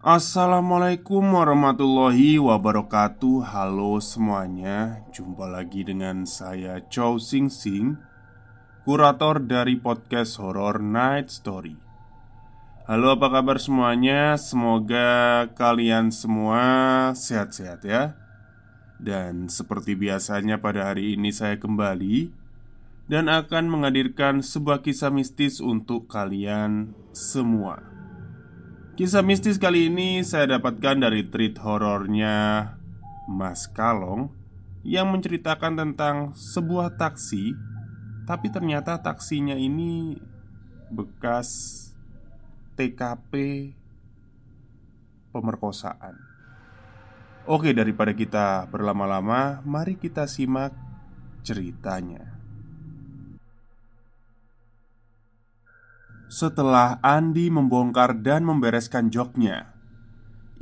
Assalamualaikum warahmatullahi wabarakatuh. Halo semuanya. Jumpa lagi dengan saya Chow Sing Sing Kurator dari podcast Horror Night Story. Halo apa kabar semuanya? Semoga kalian semua sehat-sehat ya. Dan seperti biasanya pada hari ini saya kembali Dan akan menghadirkan sebuah kisah mistis untuk kalian semua Kisah mistis kali ini saya dapatkan dari treat horornya Mas Kalong Yang menceritakan tentang sebuah taksi Tapi ternyata taksinya ini bekas TKP pemerkosaan. Oke daripada kita berlama-lama Mari kita simak ceritanya Setelah Andi membongkar dan membereskan joknya,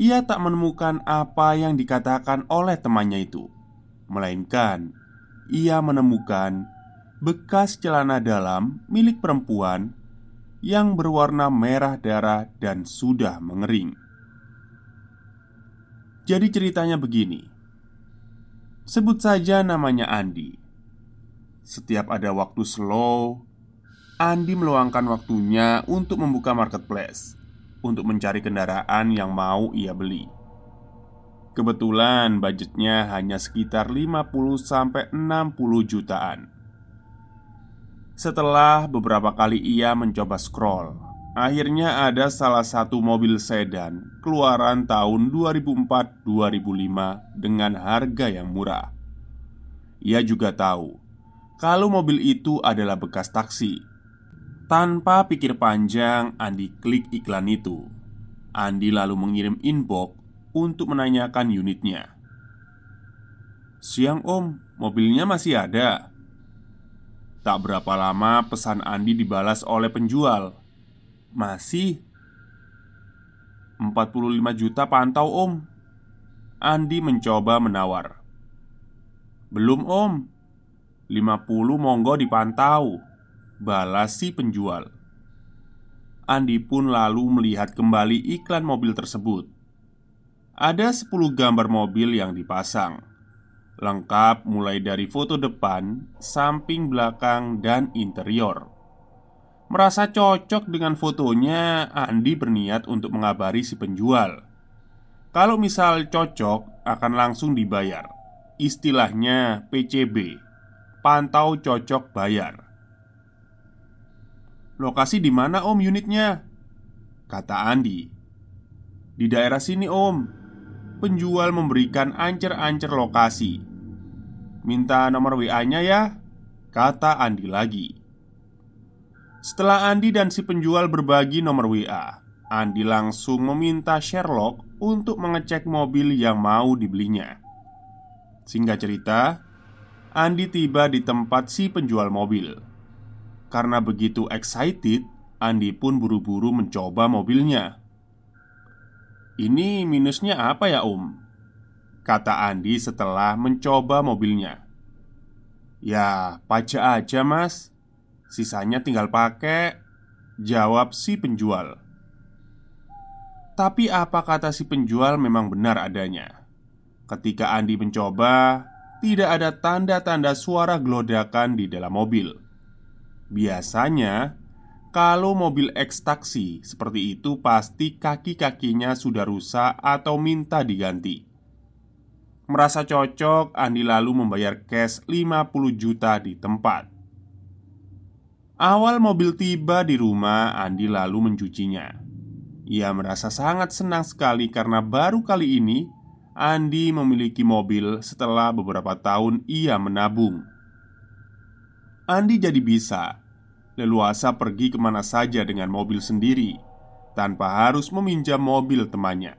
ia tak menemukan apa yang dikatakan oleh temannya itu, melainkan ia menemukan bekas celana dalam milik perempuan yang berwarna merah darah dan sudah mengering. Jadi, ceritanya begini: sebut saja namanya Andi. Setiap ada waktu slow Andi meluangkan waktunya untuk membuka marketplace untuk mencari kendaraan yang mau ia beli. Kebetulan budgetnya hanya sekitar 50 60 jutaan. Setelah beberapa kali ia mencoba scroll, akhirnya ada salah satu mobil sedan keluaran tahun 2004-2005 dengan harga yang murah. Ia juga tahu kalau mobil itu adalah bekas taksi tanpa pikir panjang, Andi klik iklan itu. Andi lalu mengirim inbox untuk menanyakan unitnya. "Siang, Om, mobilnya masih ada." Tak berapa lama pesan Andi dibalas oleh penjual. "Masih 45 juta pantau, Om." Andi mencoba menawar. "Belum, Om. 50 monggo dipantau." Balas si penjual. Andi pun lalu melihat kembali iklan mobil tersebut. Ada 10 gambar mobil yang dipasang Lengkap mulai dari foto depan, samping belakang, dan interior. Merasa cocok dengan fotonya, Andi berniat untuk mengabari si penjual. Kalau misal cocok, akan langsung dibayar. Istilahnya PCB Pantau cocok bayar Lokasi di mana om unitnya? Kata Andi Di daerah sini om. Penjual memberikan ancer-ancer lokasi. Minta nomor WA-nya ya Kata Andi lagi. Setelah Andi dan si penjual berbagi nomor WA Andi langsung meminta Sherlock untuk mengecek mobil yang mau dibelinya. Singkat cerita Andi tiba di tempat si penjual mobil karena begitu excited, Andi pun buru-buru mencoba mobilnya. "Ini minusnya apa ya, Om?" kata Andi setelah mencoba mobilnya. "Ya, pajak aja, Mas. Sisanya tinggal pakai," jawab si penjual. Tapi apa kata si penjual memang benar adanya. Ketika Andi mencoba, tidak ada tanda-tanda suara gelodakan di dalam mobil. Biasanya, kalau mobil ekstaksi seperti itu, pasti kaki-kakinya sudah rusak atau minta diganti. Merasa cocok, Andi lalu membayar cash 50 juta di tempat. Awal mobil tiba di rumah, Andi lalu mencucinya. Ia merasa sangat senang sekali karena baru kali ini Andi memiliki mobil setelah beberapa tahun ia menabung. Andi jadi bisa leluasa pergi ke mana saja dengan mobil sendiri tanpa harus meminjam mobil temannya.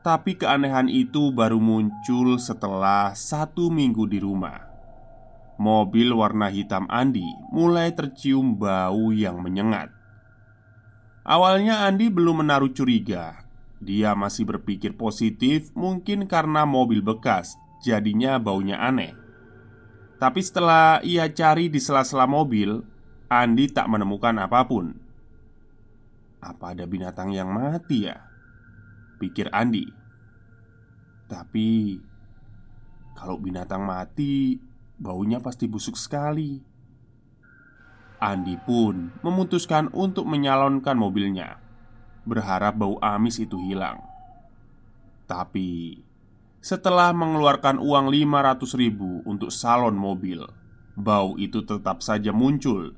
Tapi keanehan itu baru muncul setelah satu minggu di rumah. Mobil warna hitam Andi mulai tercium bau yang menyengat. Awalnya Andi belum menaruh curiga. Dia masih berpikir positif, mungkin karena mobil bekas, jadinya baunya aneh. Tapi setelah ia cari di sela-sela mobil, Andi tak menemukan apa pun. Apa ada binatang yang mati ya? Pikir Andi Tapi Kalau binatang mati Baunya pasti busuk sekali Andi pun memutuskan untuk menyalonkan mobilnya Berharap bau amis itu hilang Tapi Setelah mengeluarkan uang 500 ribu untuk salon mobil Bau itu tetap saja muncul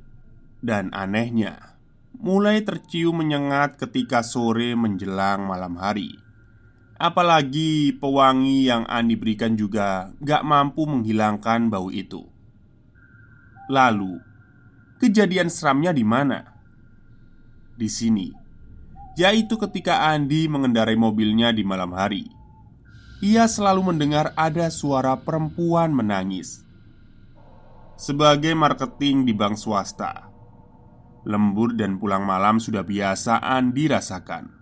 Dan anehnya mulai tercium menyengat ketika sore menjelang malam hari. Apalagi pewangi yang Andi berikan juga gak mampu menghilangkan bau itu. Lalu, kejadian seramnya di mana? Di sini, yaitu ketika Andi mengendarai mobilnya di malam hari. Ia selalu mendengar ada suara perempuan menangis. Sebagai marketing di bank swasta, Lembur dan pulang malam sudah biasa Andi rasakan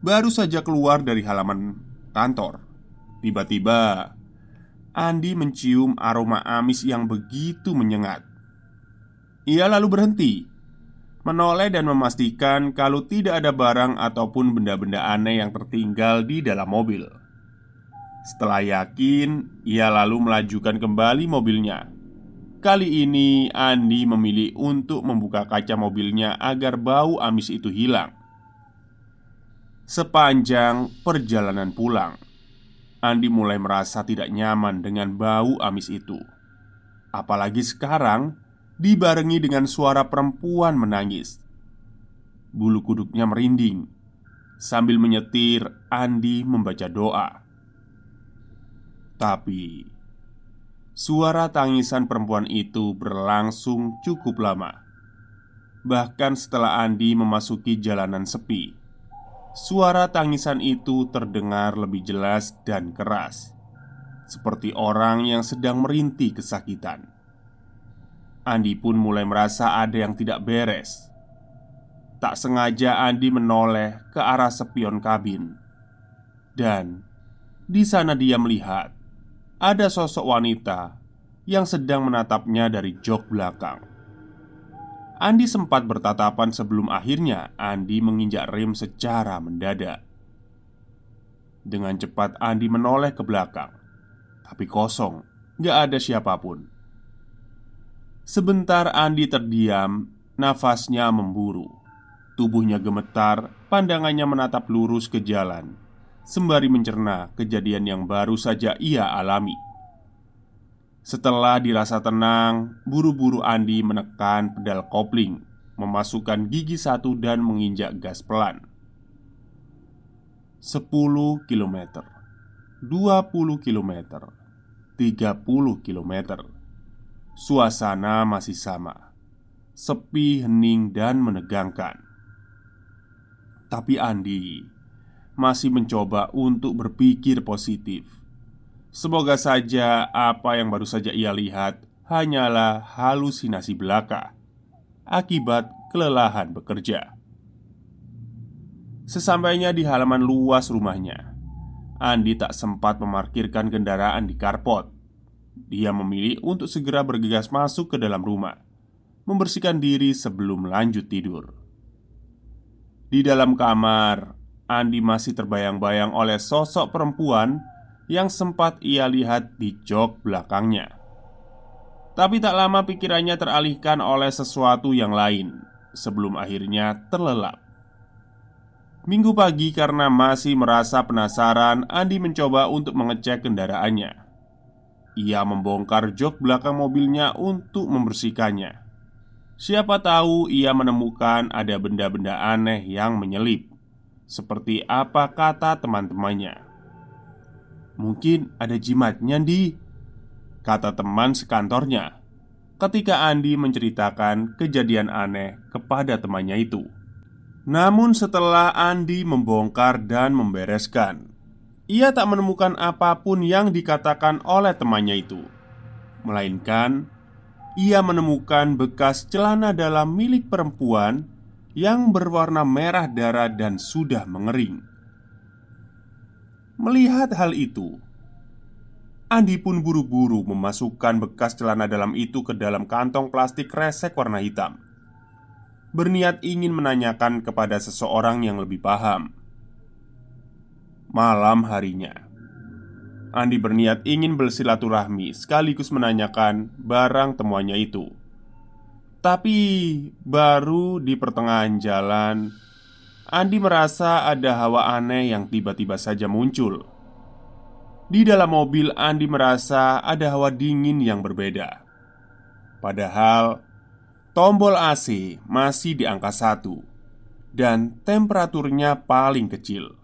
Baru saja keluar dari halaman kantor Tiba-tiba Andi mencium aroma amis yang begitu menyengat. Ia lalu berhenti Menoleh dan memastikan kalau tidak ada barang ataupun benda-benda aneh yang tertinggal di dalam mobil Setelah yakin, ia lalu melajukan kembali mobilnya Kali ini Andi memilih untuk membuka kaca mobilnya agar bau amis itu hilang. Sepanjang perjalanan pulang, Andi mulai merasa tidak nyaman dengan bau amis itu. Apalagi sekarang dibarengi dengan suara perempuan menangis. Bulu kuduknya merinding. Sambil menyetir, Andi membaca doa. Tapi Suara tangisan perempuan itu berlangsung cukup lama. Bahkan setelah Andi memasuki jalanan sepi, suara tangisan itu terdengar lebih jelas dan keras, seperti orang yang sedang merintih kesakitan. Andi pun mulai merasa ada yang tidak beres. Tak sengaja Andi menoleh ke arah spion kabin, dan di sana dia melihat ada sosok wanita yang sedang menatapnya dari jok belakang. Andi sempat bertatapan sebelum akhirnya Andi menginjak rem secara mendadak. Dengan cepat Andi menoleh ke belakang, tapi kosong, gak ada siapa pun. Sebentar Andi terdiam, nafasnya memburu, tubuhnya gemetar, pandangannya menatap lurus ke jalan sembari mencerna kejadian yang baru saja ia alami. Setelah dirasa tenang, buru-buru Andi menekan pedal kopling, memasukkan gigi satu dan menginjak gas pelan. 10 km 20 km 30 km Suasana masih sama Sepi, hening, dan menegangkan Tapi Andi masih mencoba untuk berpikir positif. Semoga saja apa yang baru saja ia lihat hanyalah halusinasi belaka akibat kelelahan bekerja. Sesampainya di halaman luas rumahnya, Andi tak sempat memarkirkan kendaraan di karpot. Dia memilih untuk segera bergegas masuk ke dalam rumah, membersihkan diri sebelum lanjut tidur. Di dalam kamar, Andi masih terbayang-bayang oleh sosok perempuan yang sempat ia lihat di jok belakangnya. Tapi tak lama pikirannya teralihkan oleh sesuatu yang lain sebelum akhirnya terlelap. Minggu pagi karena masih merasa penasaran, Andi mencoba untuk mengecek kendaraannya. Ia membongkar jok belakang mobilnya untuk membersihkannya. Siapa tahu ia menemukan ada benda-benda aneh yang menyelip. Seperti apa kata teman-temannya? Mungkin ada jimatnya di Kata teman sekantornya Ketika Andi menceritakan kejadian aneh kepada temannya itu. Namun setelah Andi membongkar dan membereskan Ia tak menemukan apa pun yang dikatakan oleh temannya itu. Melainkan Ia menemukan bekas celana dalam milik perempuan yang berwarna merah darah dan sudah mengering. Melihat hal itu, Andi pun buru-buru memasukkan bekas celana dalam itu ke dalam kantong plastik resek warna hitam. Berniat ingin menanyakan kepada seseorang yang lebih paham. Malam harinya, Andi berniat ingin bersilaturahmi sekaligus menanyakan barang temuannya itu. Tapi baru di pertengahan jalan Andi merasa ada hawa aneh yang tiba-tiba saja muncul. Di dalam mobil Andi merasa ada hawa dingin yang berbeda. Padahal Tombol AC masih di angka satu Dan temperaturnya paling kecil.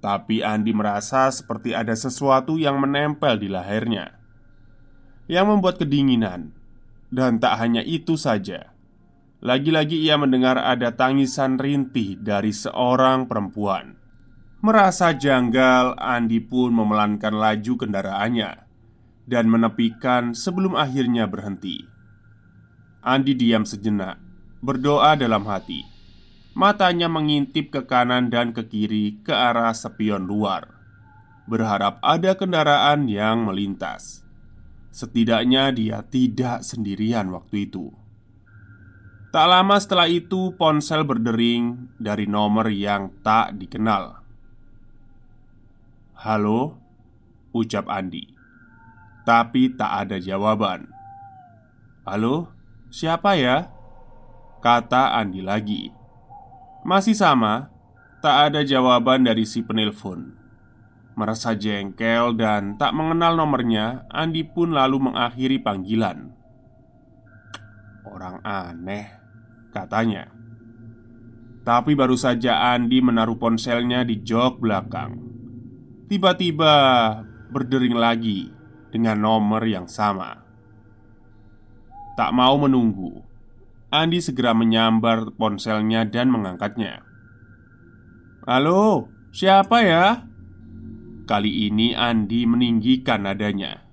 Tapi Andi merasa seperti ada sesuatu yang menempel di lehernya Yang membuat kedinginan dan tak hanya itu saja, lagi-lagi ia mendengar ada tangisan rintih dari seorang perempuan. Merasa janggal, Andi pun memelankan laju kendaraannya dan menepikan sebelum akhirnya berhenti. Andi diam sejenak, berdoa dalam hati. Matanya mengintip ke kanan dan ke kiri ke arah spion luar, berharap ada kendaraan yang melintas. Setidaknya dia tidak sendirian waktu itu. Tak lama setelah itu, ponsel berdering dari nomor yang tak dikenal. "Halo," ucap Andi, tapi tak ada jawaban. "Halo, siapa ya?" kata Andi lagi. Masih sama, tak ada jawaban dari si penelpon. Merasa jengkel dan tak mengenal nomornya, Andi pun lalu mengakhiri panggilan. Orang aneh, katanya. Tapi baru saja Andi menaruh ponselnya di jok belakang. Tiba-tiba berdering lagi dengan nomor yang sama. Tak mau menunggu, Andi segera menyambar ponselnya dan mengangkatnya. "Halo, siapa ya?" Kali ini Andi meninggikan nadanya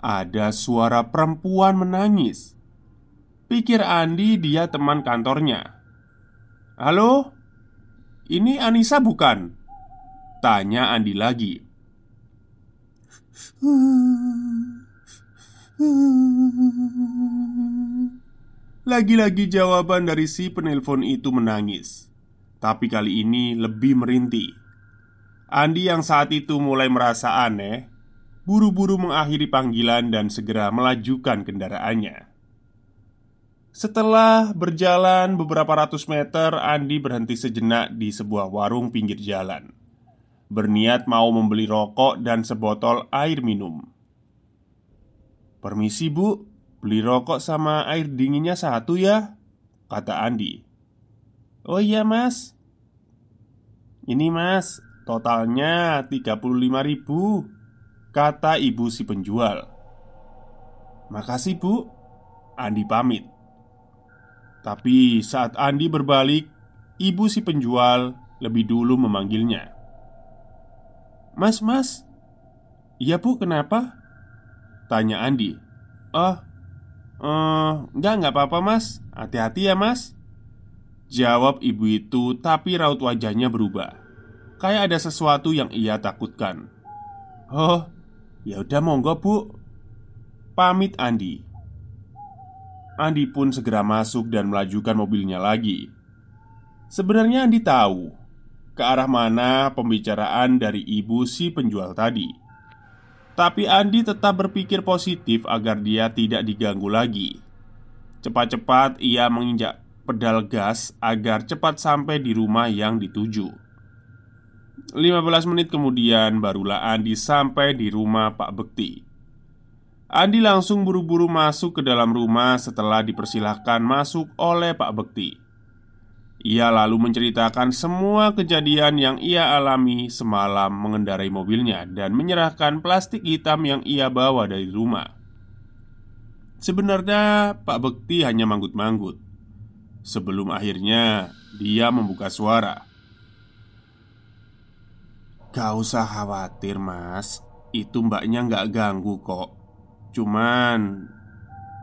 Ada suara perempuan menangis Pikir Andi dia teman kantornya Halo? Ini Anissa bukan? Tanya Andi lagi Lagi-lagi jawaban dari si penelpon itu menangis. Tapi kali ini lebih merintih. Andi yang saat itu mulai merasa aneh Buru-buru mengakhiri panggilan dan segera melajukan kendaraannya. Setelah berjalan beberapa ratus meter Andi berhenti sejenak di sebuah warung pinggir jalan. Berniat mau membeli rokok dan sebotol air minum. Permisi bu, Beli rokok sama air dinginnya satu ya Kata Andi. Oh iya mas. Ini mas Totalnya 35 ribu Kata ibu si penjual. Makasih bu. Andi pamit. Tapi saat Andi berbalik Ibu si penjual lebih dulu memanggilnya. Mas, mas. Iya bu, kenapa? Tanya Andi. Oh, Uh, enggak, enggak apa-apa mas. Hati-hati ya mas. Jawab ibu itu tapi raut wajahnya berubah. Kayak ada sesuatu yang ia takutkan. Oh, ya udah monggo bu. Pamit Andi. Andi pun segera masuk dan melajukan mobilnya lagi. Sebenarnya Andi tahu ke arah mana pembicaraan dari ibu si penjual tadi. Tapi Andi tetap berpikir positif agar dia tidak diganggu lagi. Cepat-cepat ia menginjak pedal gas agar cepat sampai di rumah yang dituju. 15 menit kemudian barulah Andi sampai di rumah Pak Bekti. Andi langsung buru-buru masuk ke dalam rumah setelah dipersilahkan masuk oleh Pak Bekti. Ia lalu menceritakan semua kejadian yang ia alami semalam mengendarai mobilnya dan menyerahkan plastik hitam yang ia bawa dari rumah. Sebenarnya Pak Bekti hanya manggut-manggut. Sebelum akhirnya dia membuka suara. Gak usah khawatir mas. Itu mbaknya gak ganggu kok. Cuman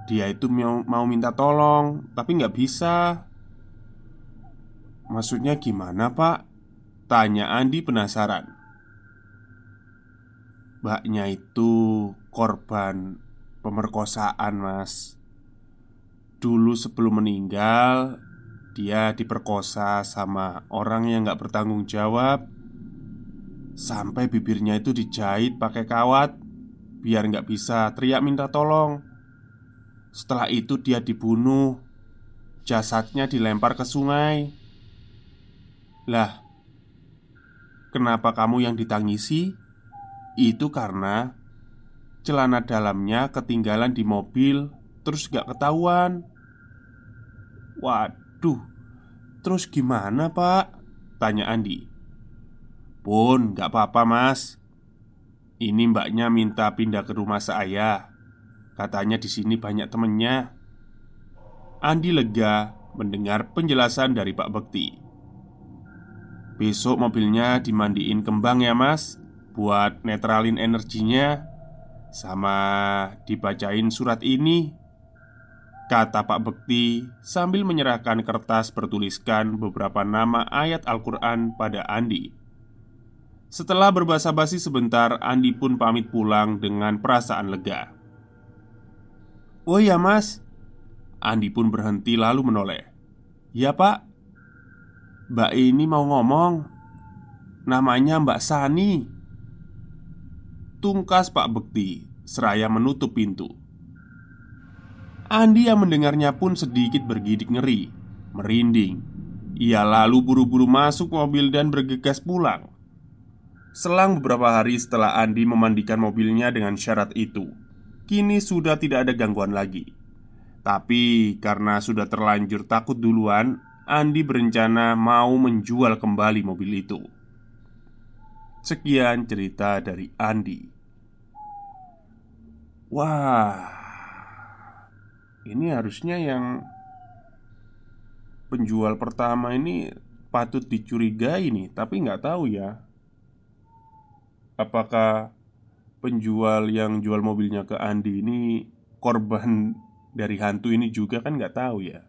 Dia itu mau, minta tolong Tapi nggak bisa Maksudnya gimana pak? Tanya Andi penasaran. Mbaknya itu korban pemerkosaan mas. Dulu sebelum meninggal Dia diperkosa sama orang yang gak bertanggung jawab. Sampai bibirnya itu dijahit pakai kawat Biar nggak bisa teriak minta tolong. Setelah itu dia dibunuh. Jasadnya dilempar ke sungai Lah Kenapa kamu yang ditangisi? Itu karena Celana dalamnya ketinggalan di mobil Terus gak ketahuan Waduh Terus gimana pak? Tanya Andi Pun gak apa-apa mas ini mbaknya minta pindah ke rumah saya. Katanya di sini banyak temennya. Andi lega mendengar penjelasan dari Pak Bekti. Besok mobilnya dimandiin kembang ya mas Buat netralin energinya Sama dibacain surat ini Kata Pak Bekti sambil menyerahkan kertas bertuliskan beberapa nama ayat Al-Quran pada Andi setelah berbahasa basi sebentar, Andi pun pamit pulang dengan perasaan lega. "Oh ya, Mas." Andi pun berhenti lalu menoleh. "Ya, Pak. Mbak ini mau ngomong. Namanya Mbak Sani." Tungkas Pak Bekti seraya menutup pintu. Andi yang mendengarnya pun sedikit bergidik ngeri, merinding. Ia lalu buru-buru masuk mobil dan bergegas pulang. Selang beberapa hari setelah Andi memandikan mobilnya dengan syarat itu, kini sudah tidak ada gangguan lagi. Tapi karena sudah terlanjur takut duluan, Andi berencana mau menjual kembali mobil itu. Sekian cerita dari Andi. Wah, ini harusnya yang penjual pertama ini patut dicurigai nih, tapi nggak tahu ya Apakah penjual yang jual mobilnya ke Andi ini korban dari hantu ini juga kan nggak tahu ya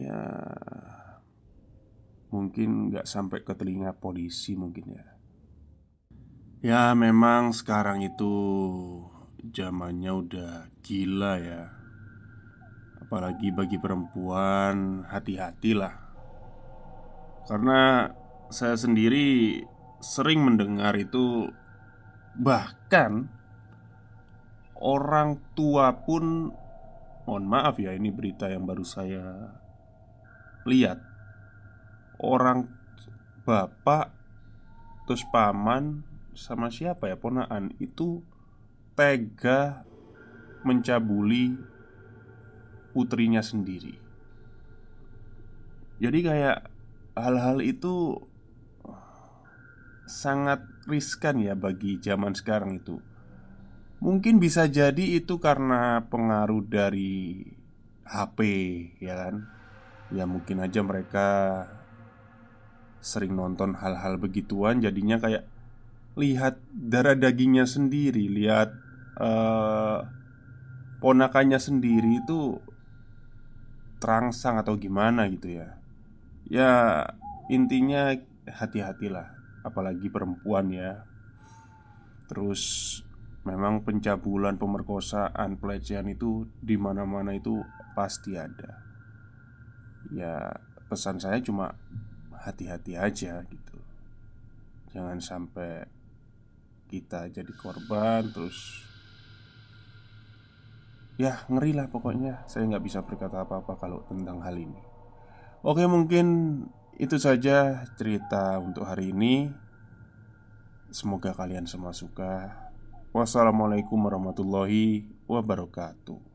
Ya Mungkin nggak sampai ke telinga polisi mungkin ya. Ya memang sekarang itu zamannya udah gila ya. Apalagi bagi perempuan hati-hatilah. Karena saya sendiri sering mendengar itu bahkan orang tua pun mohon maaf ya ini berita yang baru saya lihat orang bapak terus paman sama siapa ya ponaan itu tega mencabuli putrinya sendiri. Jadi kayak hal-hal itu sangat riskan ya bagi zaman sekarang itu. Mungkin bisa jadi itu karena pengaruh dari HP, ya kan? Ya mungkin aja mereka sering nonton hal-hal begituan jadinya kayak lihat darah dagingnya sendiri, lihat uh, ponakannya sendiri itu terangsang atau gimana gitu ya. Ya intinya hati-hatilah apalagi perempuan ya. Terus Memang pencabulan, pemerkosaan, pelecehan itu di mana-mana itu pasti ada. Ya, pesan saya cuma hati-hati aja gitu. Jangan sampai kita jadi korban terus Ya ngeri lah pokoknya. Saya nggak bisa berkata apa-apa kalau tentang hal ini. Oke mungkin itu saja cerita untuk hari ini. Semoga kalian semua suka. Wassalamualaikum warahmatullahi wabarakatuh